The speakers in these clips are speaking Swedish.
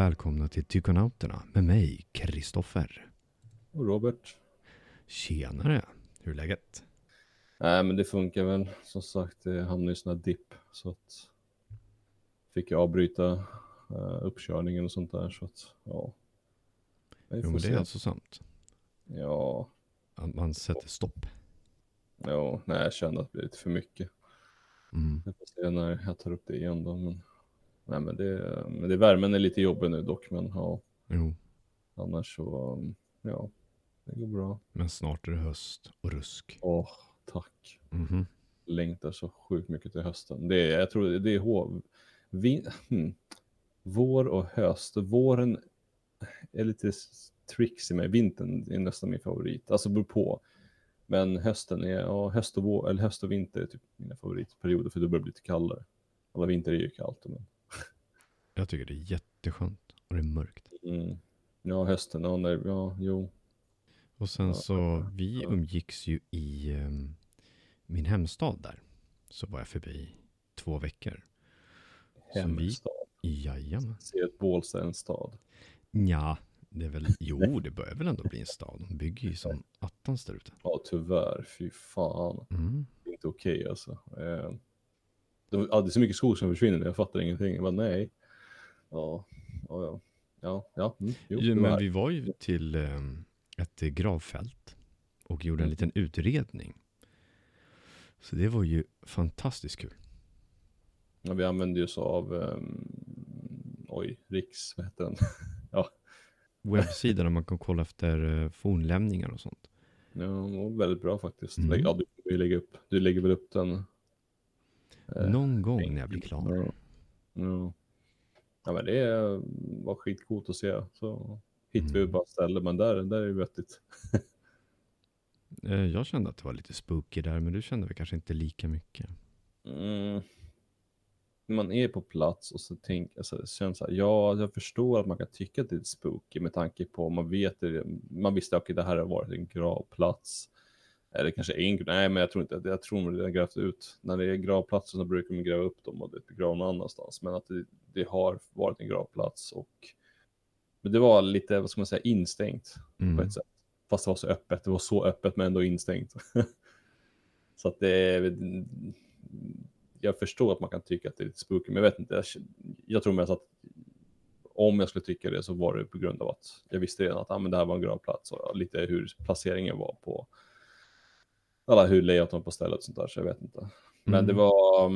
Välkomna till Tykonauterna med mig, Kristoffer. Och Robert? Tjenare! Hur är läget? Nej, men det funkar väl. Som sagt, det hamnade i sån här dipp. Så att fick jag avbryta uh, uppkörningen och sånt där. Så att, ja. Jo, men det är alltså sant. Ja. Att man sätter stopp. Ja, nej, jag kände att det blev lite för mycket. Mm. Jag får se när jag tar upp det igen då. Men, nej, men, det, men det värmen är lite jobbig nu dock. Men ja. Jo. Annars så, ja. Det går bra. Men snart är det höst och rusk. Åh, tack. Mm -hmm. Längtar så sjukt mycket till hösten. Det är, jag tror det är hov... Vin... Hmm. Vår och höst. Våren är lite trixig med. Vintern är nästan min favorit. Alltså beror på. Men hösten är, ja, höst och, vår, eller höst och vinter är typ mina favoritperioder för då börjar det bli lite kallare. Alla vinter är ju kallt. Men... Jag tycker det är jätteskönt och det är mörkt. Mm. Ja, hösten, ja, nej, ja, jo. Och sen så, vi umgicks ju i um, min hemstad där. Så var jag förbi två veckor. Hemstad? Vi, jajamän. Ser ett Bålsta en stad? Ja, det är väl, jo det börjar väl ändå bli en stad. De bygger ju som attans där ute. Ja, tyvärr. Fy fan. Mm. Det är inte okej okay, alltså. Eh, ja, det är så mycket skog som försvinner, jag fattar ingenting. Jag bara, nej. Ja, ja, ja. Ja, ja. Mm, jo, jo men vi var ju till um, ett gravfält och gjorde en mm. liten utredning. Så det var ju fantastiskt kul. Ja, vi använde ju oss av, um, oj, Riks, vad heter den? ja. Webbsida där man kan kolla efter uh, fornlämningar och sånt. Ja, väldigt bra faktiskt. Mm. Ja, du, lägger upp, du lägger väl upp den? Uh, Någon gång när jag blir klar. Ja. ja. Ja men det var skitcoolt att se. Så hittar vi mm. bara ställe, men där, där är det vettigt. Eh, jag kände att det var lite spooky där, men du kände väl kanske inte lika mycket? Mm. Man är på plats och så tänker alltså, det känns så här, ja, jag förstår att man kan tycka att det är spooky med tanke på, man vet man visste att okay, det här har varit en gravplats. Eller kanske en, nej men jag tror inte, jag tror det har grävt ut. När det är gravplatser så brukar man gräva upp dem och begrava någon annanstans. Men att det, det har varit en gravplats och men det var lite, vad ska man säga, instängt mm. på ett sätt. Fast det var så öppet, det var så öppet men ändå instängt. så att det jag förstår att man kan tycka att det är lite spooky, men jag vet inte. Jag, jag tror mest att om jag skulle tycka det så var det på grund av att jag visste redan att ah, men det här var en gravplats och lite hur placeringen var på alla hur layouten på stället och sånt där, så jag vet inte. Men mm. det var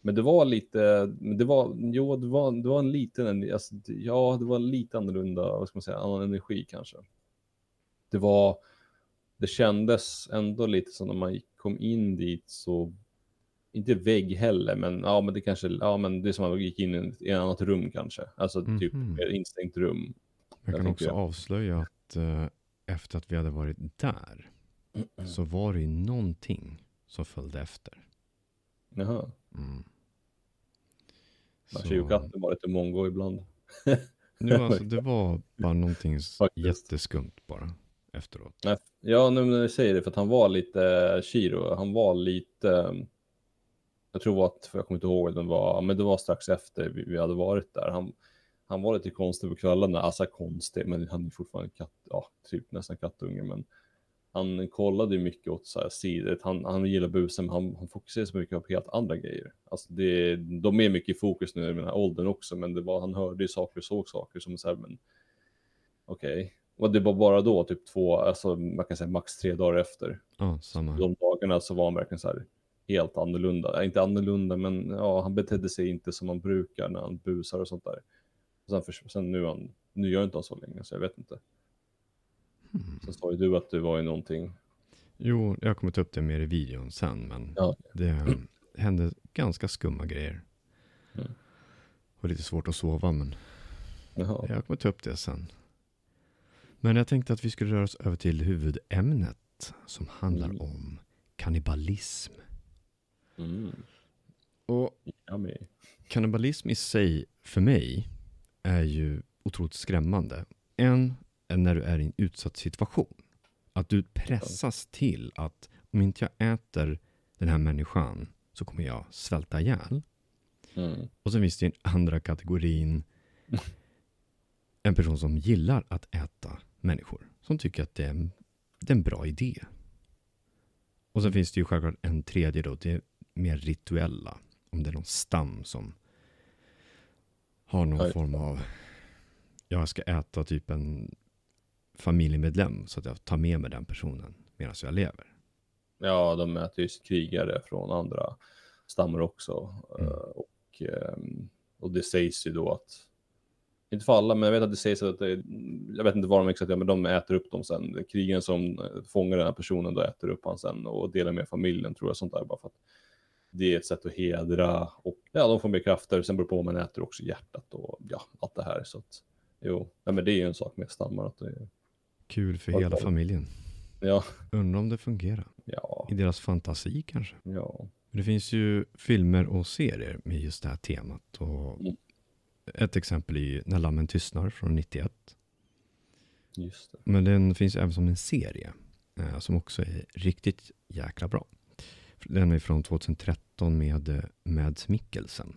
men det var lite, det var, jo, det var, det var en liten, alltså, ja, det var lite annorlunda, vad ska man säga, annan energi kanske. Det var, det kändes ändå lite som när man kom in dit så, inte vägg heller, men ja, men det kanske, ja, men det är som att man gick in i ett annat rum kanske, alltså mm -hmm. typ mhm. ett instängt rum. Jag kan också jag. avslöja att uh, efter att vi hade varit där så var det ju någonting som följde efter. Jaha. Mm. Man katten var lite mongo ibland. nu, alltså, det var bara någonting jätteskumt bara efteråt. Ja, nu när du säger det, för att han var lite, Shiro, han var lite, jag tror att, för jag kommer inte ihåg, det var, men det var strax efter vi, vi hade varit där. Han, han var lite konstig på kvällarna, alltså konstig, men han är fortfarande katt, ja, typ nästan kattunge, men han kollade mycket åt så här sidor. Han, han gillar busen, men han, han fokuserar så mycket på helt andra grejer. Alltså det, de är mycket i fokus nu i den här åldern också, men det var, han hörde ju saker och såg saker som så här, men okej. Okay. Och det var bara då, typ två, alltså man kan säga max tre dagar efter. Ja, samma. De dagarna så var han verkligen så här helt annorlunda. Inte annorlunda, men ja, han betedde sig inte som man brukar när han busar och sånt där. Och sen, för, sen nu, han, nu gör inte han så länge, så jag vet inte. Mm. Sen sa ju du att det var ju någonting. Jo, jag kommer ta upp det mer i videon sen, men ja. det hände ganska skumma grejer. Mm. Och lite svårt att sova, men Jaha. jag kommer ta upp det sen. Men jag tänkte att vi skulle röra oss över till huvudämnet som handlar mm. om kannibalism. Mm. Och kannibalism i sig, för mig, är ju otroligt skrämmande. En när du är i en utsatt situation. Att du pressas till att om inte jag äter den här människan så kommer jag svälta ihjäl. Mm. Och sen finns det en andra kategorin en person som gillar att äta människor. Som tycker att det är en, det är en bra idé. Och sen finns det ju självklart en tredje då, det är mer rituella. Om det är någon stam som har någon Oj. form av, jag ska äta typ en familjemedlem så att jag tar med mig den personen medan jag lever. Ja, de äter ju krigare från andra stammar också. Mm. Eh, Och, ehm, och det sägs ju då att, inte för alla, men jag vet att det sägs att det, jag vet inte vad de exakt gör, men de äter upp dem sen. Krigen som eh, fångar den här personen då äter upp han sen och delar med familjen, tror jag, sånt där, bara för att det är ett sätt att hedra och ja, de får mer krafter. Sen beror det på om man äter också hjärtat och ja, allt det här. Så att, jo, ja, men det är ju en sak med stammar. Att det, är- Kul för hela familjen. ja, Undrar om det fungerar. ja, I deras fantasi kanske. ja. Det finns ju filmer och serier med just det här temat. Och Mm. Ett exempel är ju När lammen tystnar från 91. Just det. Men den finns även som en serie eh, som också är riktigt jäkla bra. Den är från 2013 med eh, Mads Mikkelsen.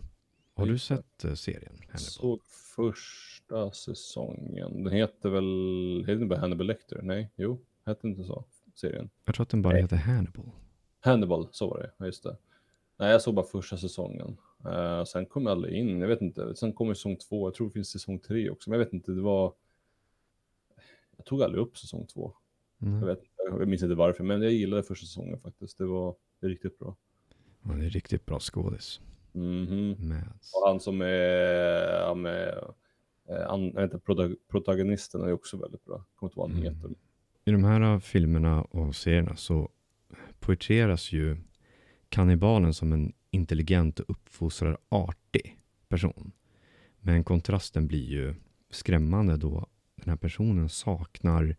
Har du sett eh, serien? Såg första säsongen. Den heter väl, heter den bara Hannibal Lecter? Nej, jo, hette inte så, serien. Jag tror att den bara Nej. heter Hannibal. Hannibal, så var det, ja, just det. Nej, jag såg bara första säsongen. Eh, sen kom jag aldrig in, jag vet inte. Sen kom säsong två, jag tror det finns säsong tre också, men jag vet inte, det var... Jag tog aldrig upp säsong två. Mm. Jag, vet, jag minns inte varför, men jag gillade första säsongen faktiskt. Det var riktigt bra. Det är riktigt bra skådis. Mhm. Mads. Och han som är, ja, med, eh, an, jag vet inte, prota- protagonisten är också väldigt bra. Kommer inte ihåg vad han Mm. I de här eh, filmerna och serierna så porträtteras ju kannibalen som en intelligent och uppfostrad artig person. Men kontrasten blir ju skrämmande då den här personen saknar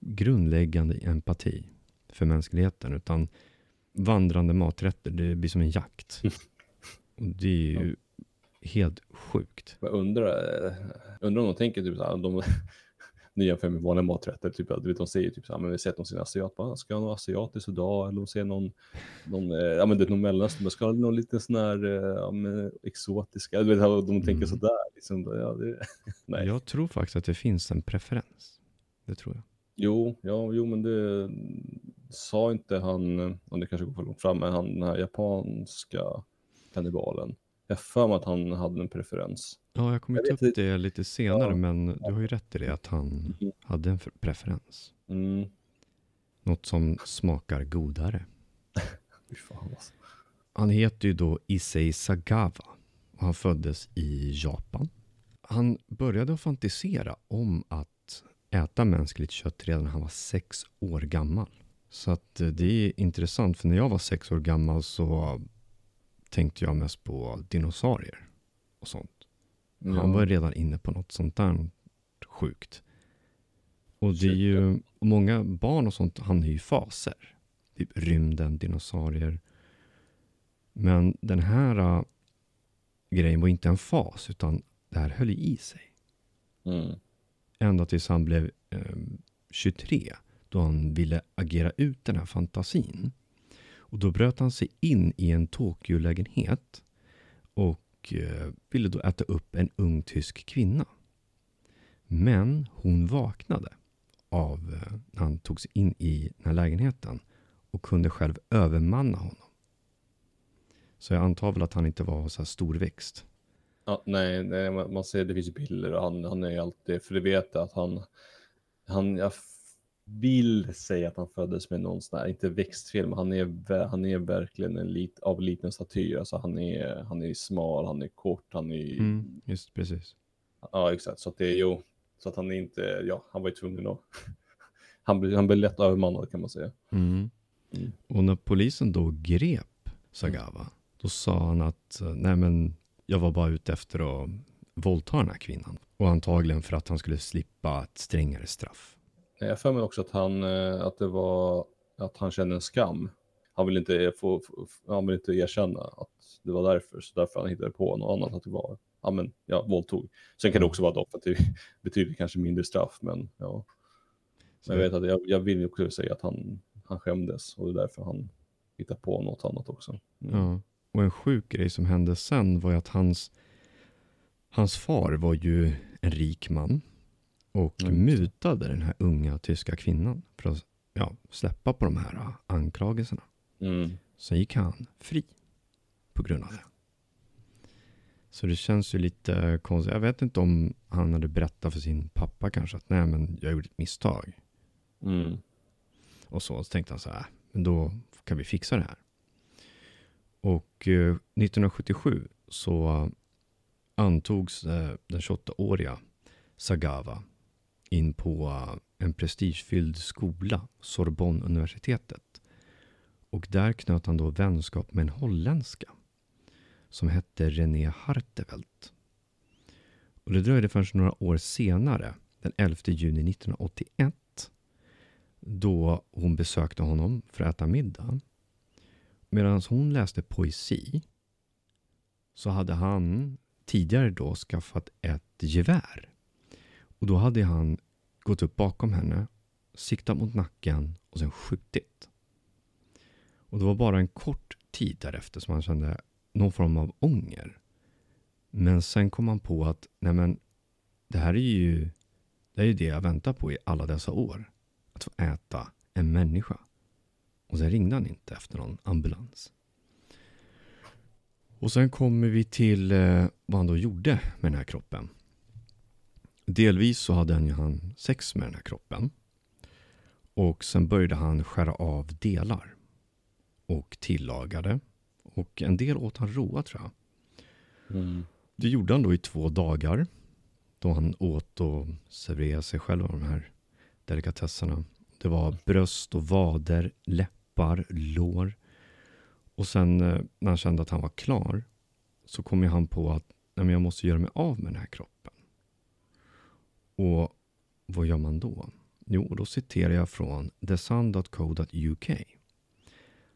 grundläggande empati för mänskligheten. Utan vandrande maträtter, det blir som en jakt. Det är ju helt sjukt. Jag undrar, undrar om de tänker typ såhär, de nya fem vanliga maträtter, typ, du vet, de säger typ såhär, men vi sett någon sin asiat, bara, ska jag ha någon asiatisk idag? Eller de ser någon, någon eh, ja men det är någon mellanöstern, men ska ha någon liten sån här, eh, ja men exotiska, du vet, de tänker Mm. sådär liksom. Ja, det, nej. Jag tror faktiskt att det finns en preferens. Det tror jag. Jo, ja, jo, men det sa inte han, om det kanske går för långt fram, men han, den här japanska kannibalen. Jag för mig att han hade en preferens. Ja, jag kommer Jag ta upp inte. det lite senare, Ja. men du har ju rätt i det att han Mm. hade en preferens. Mm. Något som smakar godare. Fan alltså. Han heter ju då Issei Sagawa och han föddes i Japan. Han började att fantisera om att äta mänskligt kött redan när han var sex år gammal. Så att eh, det är intressant, för när jag var sex år gammal så tänkte jag mest på dinosaurier och sånt. Han var redan inne på något sånt där sjukt. Och det är ju, många barn och sånt hamnar ju i faser. Typ rymden, dinosaurier. Men den här äh, grejen var inte en fas, utan det här höll i sig. Mm. Ända tills han blev eh, 23, då han ville agera ut den här fantasin. Och då bröt han sig in i en Tokyo-lägenhet och eh, ville då äta upp en ung tysk kvinna. Men hon vaknade av eh, när han tog sig in i den här lägenheten och kunde själv övermanna honom. Så jag antar väl att han inte var så här storväxt. Ja, nej, nej man, ser det finns bilder och han, han är ju alltid, för det vet jag att han, han jag vill säga att han föddes med någon sån här, inte växtfel, men han är, han är verkligen en lit, av liten statyr. Alltså han är, han är smal, han är kort, han är, Mm, just precis. ja exakt, så att det är ju, så att han är inte, ja, han var ju tvungen att, han blev, han blev lätt övermannad kan man säga. Mm. Mm. Och när polisen då grep Sagawa, då sa han att nej men jag var bara ute efter att våldta den här kvinnan. Och antagligen för att han skulle slippa ett strängare straff. Jag för mig också att han, eh, att det var, att han kände en skam. Han vill inte, få, han vill inte erkänna att det var därför, så därför han hittade på något annat, att det var, ja men, ja, våldtog. Sen kan det också vara då för att det betyder kanske mindre straff, men ja. Men jag vet att jag, jag vill också säga att han, han skämdes och det är därför han hittar på något annat också. Mm. Ja. Och en sjuk grej som hände sen var ju att hans, hans far var ju en rik man och det. mutade den här unga tyska kvinnan för att ja, släppa på de här äh, anklagelserna. Mm. Sen gick han fri på grund av det. Så det känns ju lite konstigt. Jag vet inte om han hade berättat för sin pappa kanske att nej men jag gjorde ett misstag. Mm. Och så, så tänkte han så här, men då kan vi fixa det här. Och eh, 1977 så antogs eh, den 28-åriga Sagawa in på en prestigefylld skola, Sorbonne-universitetet. Och där knöt han då vänskap med en holländska som hette René Hartevelt. Och det dröjde först några år senare, den 11 juni 1981, då hon besökte honom för att äta middag. Medan hon läste poesi så hade han tidigare då skaffat ett gevär. Och då hade han gått upp bakom henne, siktat mot nacken och sen skjutit. Och det var bara en kort tid därefter som han kände någon form av ånger. Men sen kom han på att nej men, det här är ju det, är ju det jag väntar på i alla dessa år. Att få äta en människa. Och sen ringde han inte efter någon ambulans. Och sen kommer vi till eh, vad han då gjorde med den här kroppen. Delvis så hade han, sex med den här kroppen. Och sen började han skära av delar. Och tillagade. Och en del åt han råa tror jag. Mm. Det gjorde han då i två dagar. Då han åt och serverade sig själv av de här delikatesserna. Det var bröst och vader, läppar, lår. Och sen eh, när han kände att han var klar så kom han på att Nej, men jag måste göra mig av med den här kroppen. Och vad gör man då? Jo, då citerar jag från thesun.co.uk.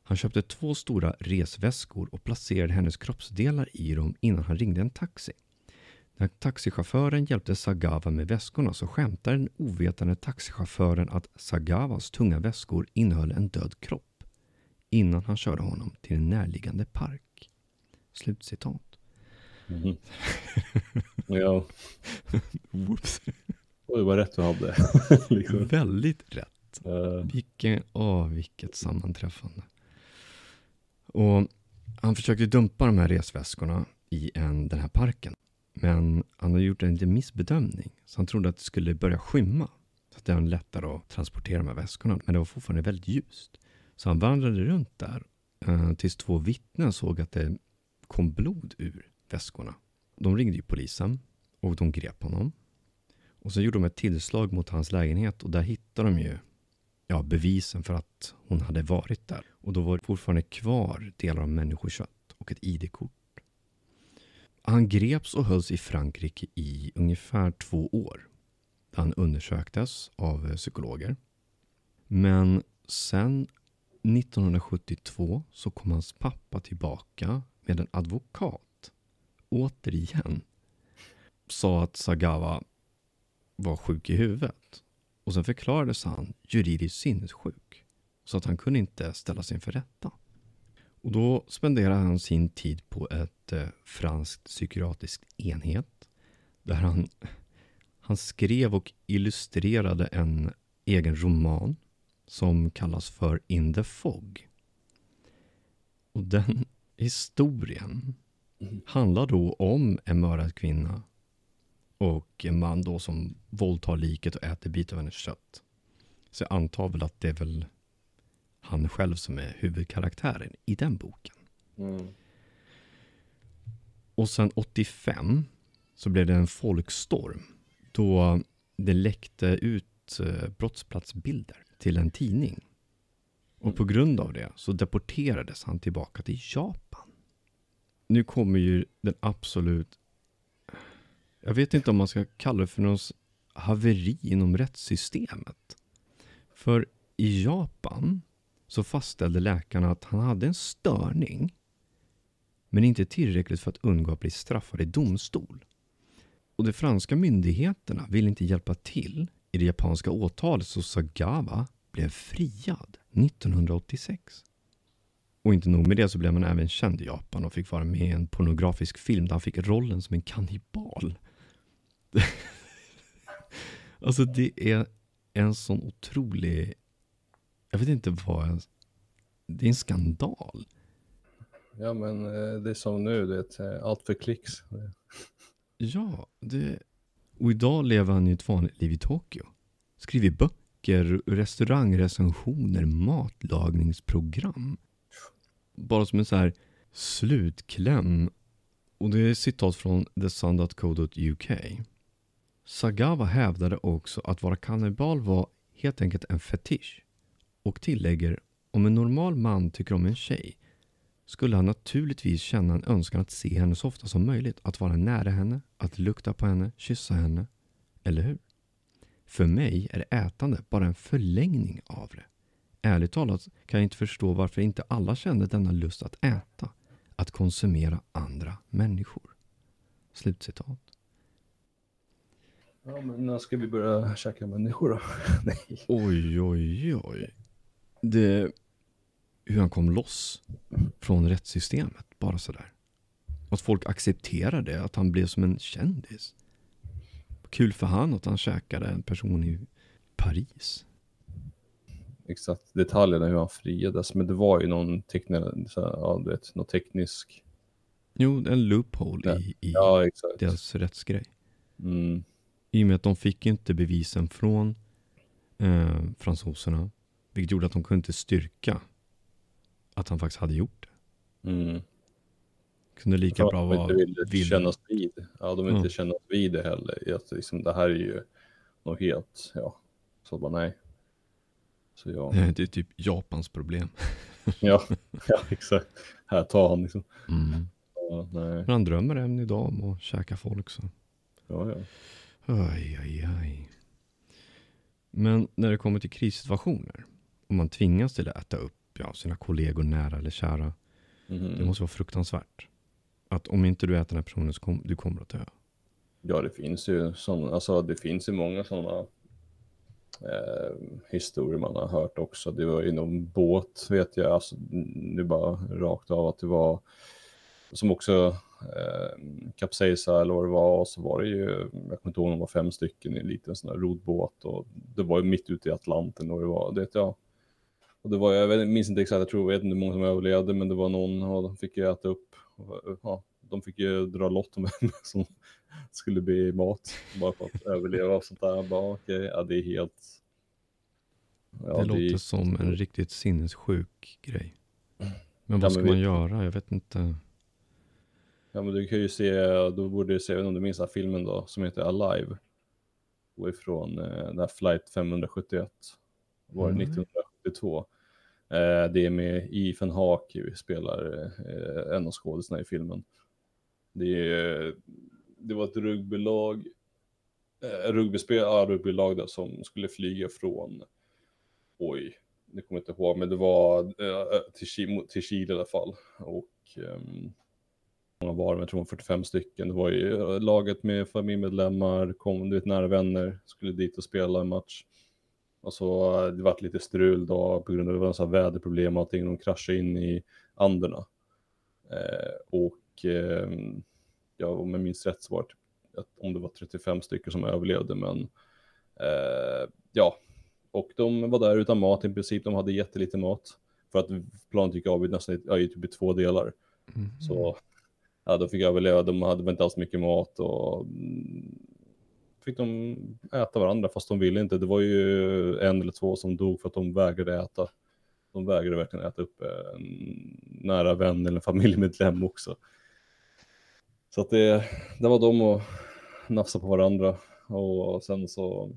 Han köpte två stora resväskor och placerade hennes kroppsdelar i dem innan han ringde en taxi. När taxichauffören hjälpte Sagawa med väskorna så skämtade den ovetande taxichauffören att Sagawas tunga väskor innehöll en död kropp innan han körde honom till en närliggande park. Slutcitat. Mhm. ja, Whoops. oj vad rätt du hade. liksom. Väldigt rätt. Eh, Vilken, åh, vilket sammanträffande. Och han försökte dumpa de här resväskorna i en, den här parken. Men han hade gjort en liten missbedömning. Så han trodde att det skulle börja skymma. Så att det var lättare att transportera de här väskorna. Men det var fortfarande väldigt ljust. Så han vandrade runt där. Eh, tills två vittnen såg att det kom blod ur väskorna. De ringde ju polisen. Och de grep honom. Och så gjorde de ett tillslag mot hans lägenhet. Och där hittade de ju ja, bevisen för att hon hade varit där. Och då var det fortfarande kvar delar av människokött och ett ID-kort. Han greps och hölls i Frankrike i ungefär två år. Han undersöktes av eh, psykologer. Men sen 1972 så kom hans pappa tillbaka med en advokat. Återigen. Sa att Sagawa var sjuk i huvudet. Och sen förklarades han juridiskt sinnessjuk. Så att han kunde inte ställas inför rätta. Och då spenderade han sin tid på ett eh, franskt psykiatriskt enhet. Där han, han skrev och illustrerade en egen roman. Som kallas för In the Fog. Och den historien handlar då om en mördad kvinna och en man då som våldtar liket och äter bitar av hennes kött. Så jag antar väl att det är väl han själv som är huvudkaraktären i den boken. mm. Och sen 85 så blev det en folkstorm då det läckte ut eh, brottsplatsbilder till en tidning. Och på grund av det så deporterades han tillbaka till Japan. Nu kommer ju den absolut... Jag vet inte om man ska kalla det för någon haveri inom rättssystemet. För i Japan så fastställde läkarna att han hade en störning men inte tillräckligt för att undgå att bli straffad i domstol. Och de franska myndigheterna ville inte hjälpa till i det japanska åtalet så Sagawa blev friad 1986. Och inte nog med det så blev han även känd i Japan och fick vara med i en pornografisk film där han fick rollen som en kannibal. Alltså det är en sån otrolig, jag vet inte vad, det är en skandal. Ja, men eh, det är som nu, är ett, eh, allt för klicks. Ja, det, och idag lever han ju ett vanligt liv i Tokyo. Skriver böcker, restaurangrecensioner, matlagningsprogram. Bara som en så här slutkläm. Och det är citat från thesun.co.uk. Sagawa hävdade också att vara kannibal var helt enkelt en fetisch. Och tillägger, om en normal man tycker om en tjej skulle han naturligtvis känna en önskan att se henne så ofta som möjligt. Att vara nära henne, att lukta på henne, kyssa henne. Eller hur? För mig är ätande bara en förlängning av det. Ärligt talat kan jag inte förstå varför inte alla kände denna lust att äta. Att konsumera andra människor. Slutcitat. Ja, men när ska vi börja käka människor då? Nej. Oj, oj, oj. Det, hur han kom loss från rättssystemet, bara sådär. Att folk accepterar det, att han blev som en kändis. Kul för han att han käkade en person i Paris. Exakt detaljerna hur han friades, men det var ju någon, här, ja, du vet, någon teknisk... Jo, en loophole i, i Ja, exakt. deras rättsgrej. Mm. I och med att de fick inte bevisen från eh, fransoserna. Vilket gjorde att de kunde inte styrka att han faktiskt hade gjort det. Mm. Kunde lika bra vara de inte ville kännas vid. Ja, de vill inte Ja. kännas vid det heller. Att liksom, det här är ju något helt, ja, så bara nej. Så ja, Nej, Det är typ Japans problem. ja, ja exakt. Här tar han liksom. Mm. Ja, Men han drömmer även idag om att käka folk så. ja, ja. Aj, aj, aj. Men när det kommer till krissituationer. Om man tvingas till att äta upp ja, sina kollegor nära eller kära. Mhm. Det måste vara fruktansvärt. Att om inte du äter den här personen så kommer du kommer att dö. Ja, det finns ju sådana, alltså det finns ju många sådana eh, historier man har hört också. Det var ju någon båt, vet jag, alltså nu bara rakt av att det var, som också eh, kapsejsade eller vad det var, och så var det ju, jag kommer inte ihåg om det var fem stycken i en liten sån här rodbåt och det var ju mitt ute i Atlanten och det var, det vet jag. Och det var, jag minns inte exakt, jag tror, jag vet inte hur många som överlevde, men det var någon och de fick ju äta upp, och, ja, de fick ju dra lott om vem som skulle bli mat bara för att överleva och sånt där. Bara okej, ja det är helt... Ja, det låter är- som en riktigt sinnessjuk grej. Men men vad ska vi- man göra? Jag vet inte. Ja men du kan ju se, då borde du se, om du minns den här filmen då, som heter Alive. Och ifrån eh, den här flight 571. Var det Nej. 1972. Eh, det är med Ethan Hawke spelar eh, en av skådisarna i filmen. Det, det var ett rugbylag, eh, rugbyspel, ja, rugbylag då, som skulle flyga från, oj, det kommer jag inte ihåg, men det var eh, eh till, Chile, till Chile i alla fall. Och ehm, många var det, jag tror det var 45 stycken. Det var ju eh, laget med familjemedlemmar, kom, du vet, nära vänner, skulle dit och spela en match. Och så eh, det vart lite strul då på grund av det var här väderproblem och allting. De kraschade in i Anderna. Eh, och ja, om jag minns rätt så var det typ, att om det var 35 stycken som överlevde, men eh, ja. Och de var där utan mat i princip. De hade jättelite mat för att planet gick av i nästan ja, i typ två delar. Mm. Så ja, de fick överleva, de hade inte alls mycket mat och mm, fick de äta varandra fast de ville inte. Det var ju en eller två som dog för att de vägrade äta. De vägrade verkligen äta upp en nära vän eller familjemedlem också. Så att det, det var de och nafsa på varandra och sen så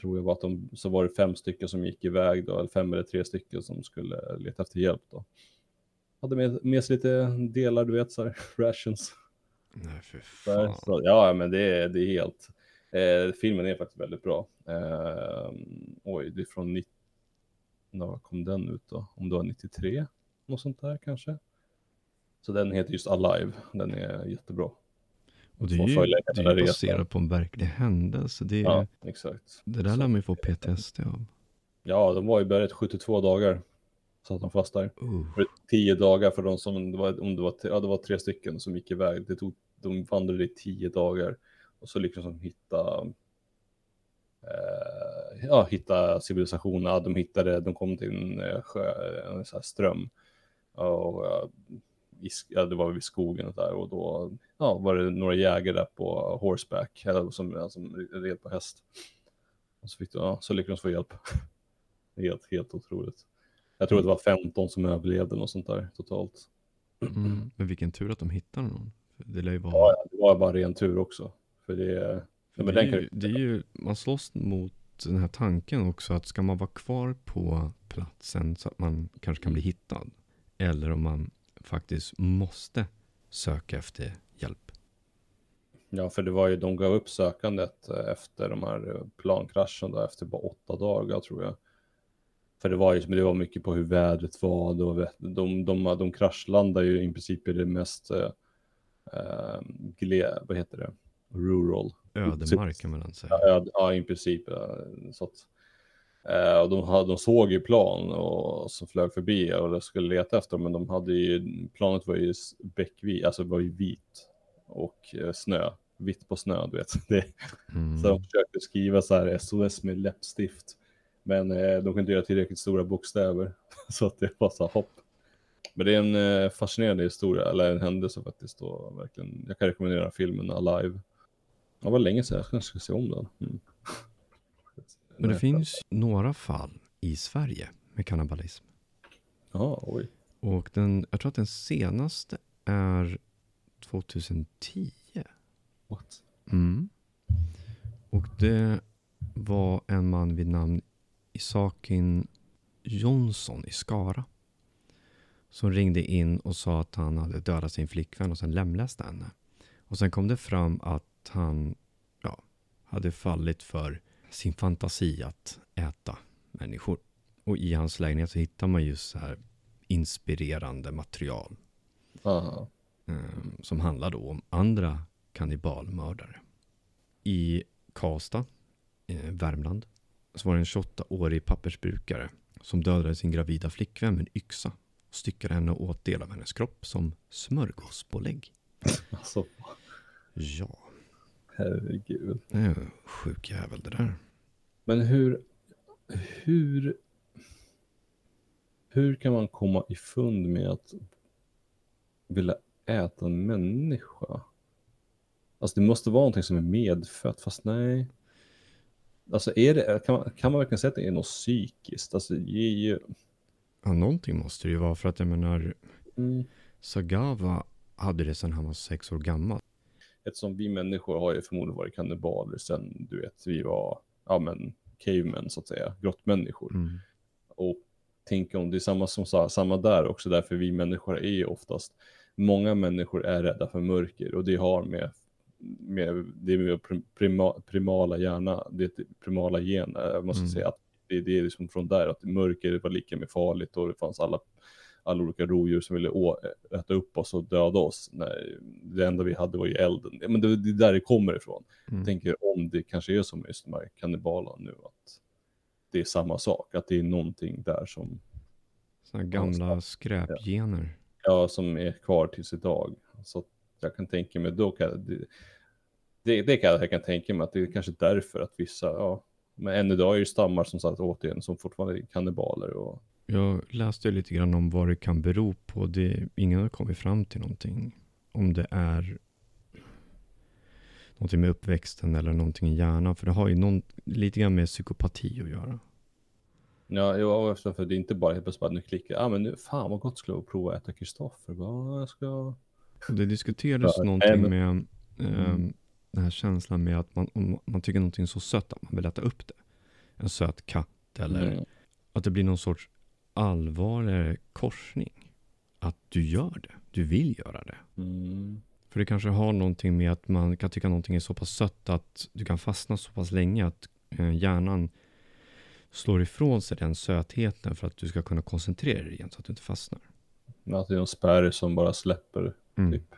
tror jag bara att de, så var det fem stycken som gick iväg då, eller fem eller tre stycken som skulle leta efter hjälp då hade med, med sig lite delar, du vet, så här, rations. Nej, för fan. Så, ja, men det är, det är helt... Eh, filmen är faktiskt väldigt bra. Eh, oj, det är från... 90 När kom den ut då? Om det var 93? Något sånt där kanske? Så den heter just Alive. Den är jättebra. Och det Får är ju, det är baserat på en verklig händelse. Det, är, Ja, exakt. det där lär man ju få PTSD av. Ja, de var i berget 72 dagar. Satt de fast där. Uh. För 10 dagar för de som, det var, om det var, ja, det var tre stycken som gick iväg. Det tog, de vandrade i 10 dagar. Och så lyckades de hitta eh, ja, hitta civilisationer. De hittade, de kom till en, eh, sjö, en så här ström. Och, ja, i, ja, det var vid skogen och där och då ja, var det några jägare där på horseback, eller som, som red på häst. Och så, fick de, ja, så lyckades de få hjälp. helt, helt otroligt. Jag tror att det var 15 som överlevde och sånt där totalt. Mm. Men vilken tur att de hittade någon. Det lär ju vara... Ja, det var bara ren tur också. För det, för det, är, ju, det är ju, man slåss mot den här tanken också att ska man vara kvar på platsen så att man kanske kan bli hittad. Eller om man faktiskt måste söka efter hjälp. Ja, för det var ju, de gav upp sökandet efter de här plankrascherna efter bara åtta dagar tror jag. För det var ju det var mycket på hur vädret var. Då, de, de, de kraschlandade ju i princip i det mest, äh, gle, vad heter det, rural. Ödemark kan man säga. Ja, ja, i princip. Så att, äh, och de, hade, de såg ju plan och, som flög förbi och de skulle leta efter dem, men de hade ju, planet var ju bäckvit, alltså var ju vit och äh, snö, vitt på snö, du vet. Det, mm. Så de försökte skriva så här SOS med läppstift men eh, de kunde inte göra tillräckligt stora bokstäver. så att det var så hopp. Men det är en eh, fascinerande historia, eller en händelse faktiskt. Och verkligen, jag kan rekommendera filmen Alive. Det var länge sedan, jag kanske ska se om den. Mm. Men det finns några fall i Sverige med kannibalism. Ja, oj. Och den, jag tror att den senaste är 2010. What? Mm. Och det var en man vid namn Isakin Jonsson i Skara. Som ringde in och sa att han hade dödat sin flickvän och sen lemlästat henne. Och sen kom det fram att han ja, hade fallit för sin fantasi att äta människor. Och i hans lägenhet så hittar man just så här inspirerande material. Aha. Um, som handlar då om andra kannibalmördare. I Karlstad, eh, Värmland, så var det en 28-årig pappersbrukare som dödade sin gravida flickvän med en yxa och styckade henne och åt del av hennes kropp som smörgåspålägg. Alltså. Ja. Herregud. Det är sjuk jävel det där. Men hur, hur, hur kan man komma ifund med att vilja äta en människa? Alltså det måste vara någonting som är medfött, fast nej. Alltså är det, kan, man, kan man verkligen säga att det är något psykiskt? Alltså det är ju... Ja, någonting måste det ju vara för att jag menar mm. Sagawa hade det sedan han var sex år gammal. Eftersom vi människor har ju förmodligen varit kannibaler sen, du vet, vi var, ja men, cavemen så att säga, grottmänniskor. Mm. Och tänk om det är samma som sa, samma där också, därför vi människor är ju oftast, många människor är rädda för mörker och det har med med, det är med prima, primala hjärna, det primala gen, jag måste mm. säga att det, det är liksom från där att mörker var lika med farligt och det fanns alla, alla olika rovdjur som ville äta upp oss och döda oss. Nej, det enda vi hade var ju elden. Men det, det är där det kommer ifrån. Mm. Jag tänker om det kanske är som just de här kannibalerna nu, att det är samma sak, att det är någonting där som... Sådana gamla skräpgener. Ja, som är kvar tills idag. Så jag kan tänka mig, då kan, det, det, det kan jag kan tänka mig att det är kanske därför att vissa, ja, men än idag är det stammar som sagt återigen som fortfarande är kannibaler. Och... Jag läste lite grann om vad det kan bero på. Det, ingen har kommit fram till någonting. Om det är någonting med uppväxten eller någonting i hjärnan. För det har ju någon, lite grann med psykopati att göra. Ja, jo, för det är inte bara helt plötsligt att nu klickar, ah, men nu, fan vad gott skulle att prova att äta Kristoffer. Jag ska det diskuterades ja, någonting med eh, mm. den här känslan med att man, om man tycker någonting är så sött att man vill äta upp det. En söt katt eller mm. att det blir någon sorts allvarligare korsning. Att du gör det, du vill göra det. Mm. För det kanske har någonting med att man kan tycka någonting är så pass sött att du kan fastna så pass länge att eh, hjärnan slår ifrån sig den sötheten för att du ska kunna koncentrera dig igen så att du inte fastnar. Att det är en spärr som bara släpper Mm. Typ.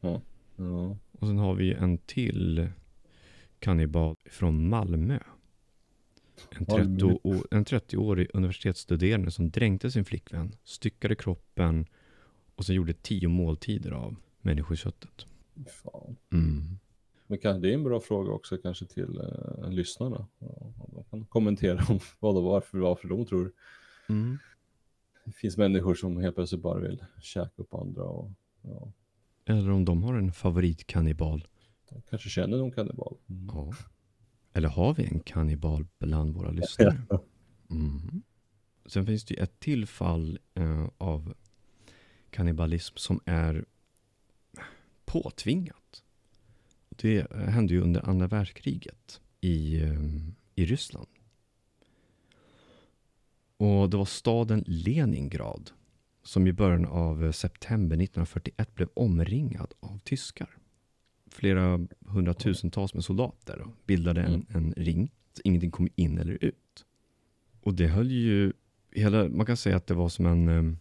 Ja. ja. Och sen har vi en till kannibal från Malmö. En 30-årig 30 universitetsstuderande som dränkte sin flickvän, styckade kroppen och sen gjorde tio måltider av människoköttet. Fan. Mm. Men kan, det är en bra fråga också kanske till eh, lyssnarna. De kan kommentera om vad och varför, varför de tror Mm. det finns människor som helt plötsligt bara vill käka upp andra och ja, Eller om de har en favoritkannibal. de kanske känner någon kannibal. Mm. Ja. Eller har vi en kannibal bland våra lyssnare? Mm. Sen finns det ju ett till fall eh, av kannibalism som är påtvingat. Det eh, hände ju under andra världskriget i, eh, i Ryssland. Och det var staden Leningrad som i början av eh, september 1941 blev omringad av tyskar. Flera hundratusentals med soldater och bildade en, en ring. Så ingenting kom in eller ut. Och det höll ju, hela, man kan säga att det var som en,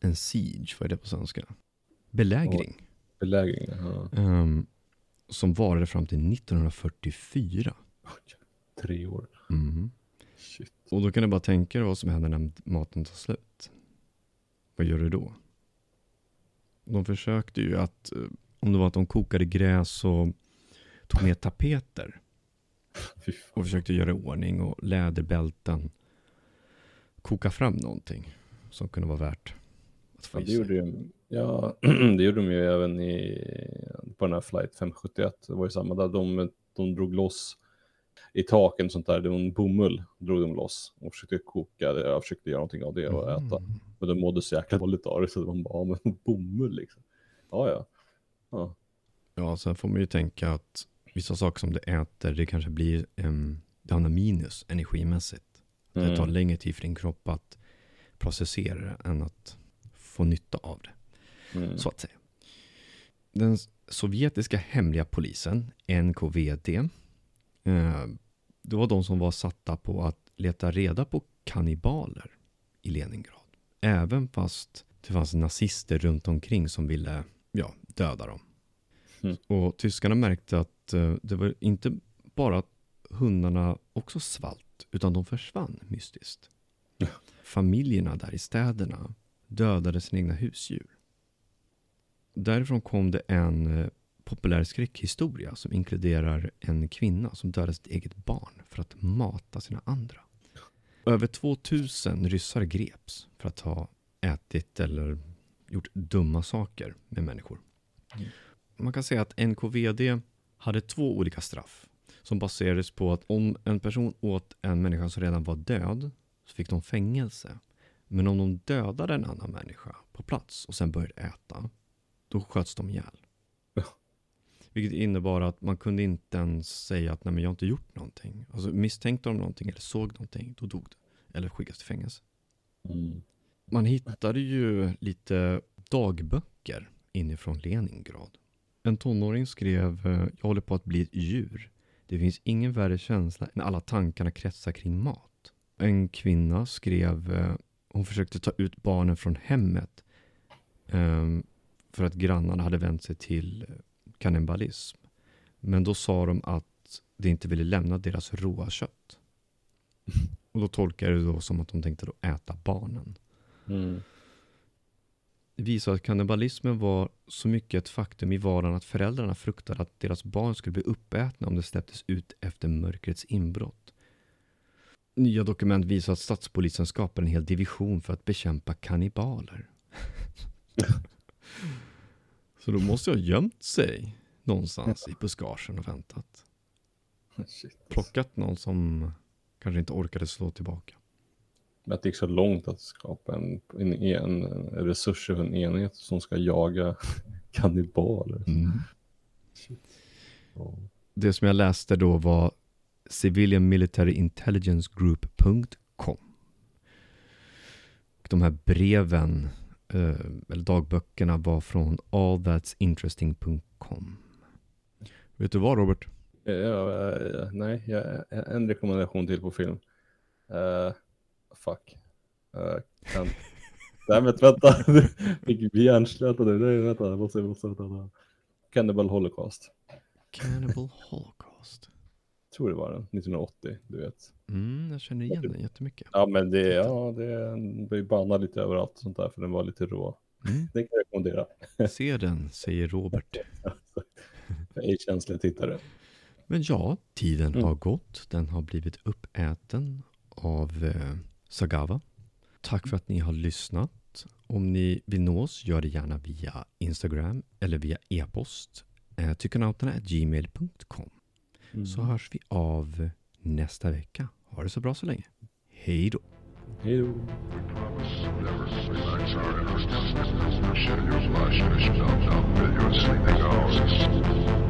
en siege, vad är det på svenska? Belägring. Belägring, ja. Ehm, som varade fram till 1944. Tre år. Mhm. Shit. Och då kan du bara tänka dig vad som händer när maten tar slut. Vad gör du då? De försökte ju att, eh, om det var att de kokade gräs och tog med tapeter och försökte göra i ordning och läderbälten. Koka fram någonting som kunde vara värt att få Ja, det gjorde de, ja, det gjorde de ju även i, på den här flight 571. Det var ju samma där. De, de drog loss i taken och sånt där. Det var en bomull drog de loss och försökte koka det. Jag försökte göra någonting av det och äta. Mm. Men de mådde så jäkla dåligt av det så de bara, ja, men bomull liksom. Ja, ja. Ja. Ja, sen får man ju tänka att vissa saker som du äter, det kanske blir, um, det hamnar minus energimässigt. Det tar Mm. längre tid för din kropp att processera det än att få nytta av det, Mm. så att säga. Den sovjetiska hemliga polisen, NKVD, eh, det var de som var satta på att leta reda på kannibaler i Leningrad. Även fast det fanns nazister runt omkring som ville ja, döda dem. Mm. Och tyskarna märkte att eh, det var inte bara att hundarna också svalt, utan de försvann mystiskt. Familjerna där i städerna dödade sina egna husdjur. Därifrån kom det en eh, populär skräckhistoria som inkluderar en kvinna som dödade sitt eget barn för att mata sina andra. Över 2000 ryssar greps för att ha ätit eller gjort dumma saker med människor. Mm. Man kan säga att NKVD hade två olika straff som baserades på att om en person åt en människa som redan var död så fick de fängelse. Men om de dödade en annan människa på plats och sen började äta, då sköts de ihjäl. Ja. Vilket innebar att man kunde inte ens säga att nej men jag har inte gjort någonting. Alltså misstänkte de någonting eller såg någonting, då dog det. Eller skickas till fängelse. Mm. Man hittade ju lite dagböcker inifrån Leningrad. En tonåring skrev, eh, jag håller på att bli ett djur. Det finns ingen värre känsla än alla tankarna kretsar kring mat. En kvinna skrev, eh, hon försökte ta ut barnen från hemmet ehm, för att grannarna hade vänt sig till eh, kannibalism. Men då sa de att de inte ville lämna deras råa kött. Och då tolkar jag det då som att de tänkte då äta barnen. Mm. Det visar att kannibalismen var så mycket ett faktum i vardagen att föräldrarna fruktade att deras barn skulle bli uppätna om det släpptes ut efter mörkrets inbrott. Nya dokument visar att statspolisen skapade en hel division för att bekämpa kannibaler. så då måste jag ha gömt sig någonstans i buskagen och väntat. Shit. Plockat någon som kanske inte orkade slå tillbaka. Att det gick så långt att skapa en, en, en, en resurser för en enhet som ska jaga kannibaler. Ja. Det som jag läste då var civilianmilitaryintelligencegroup.com. De här breven, eh, eller dagböckerna var från allthat'sinteresting.com. Vet du vad Robert? Ja, ja, ja, nej, ja, en rekommendation till på film. Eh, fuck. Uh, kan... nej men vänta, fick bli hjärnslätad nu. Nej, vänta, jag måste, jag måste, vänta. Cannibal Holocaust. Cannibal Holocaust. Tror det var den, 1980, du vet. Mm, jag känner igen den jättemycket. Ja men det, ja, det blev bannad lite överallt och sånt där för den var lite rå. Mm. Den kan jag rekommendera. Se den, säger Robert. ej känsliga tittare. Men ja, tiden Mm. har gått. Den har blivit uppäten av eh, Sagawa. Tack för att ni har lyssnat. Om ni vill nå oss, gör det gärna via Instagram eller via e-post. Eh, Tyckonauterna.gmail.com mm. Så hörs vi av nästa vecka. Ha det så bra så länge. Hej då. Hej då. Hej då.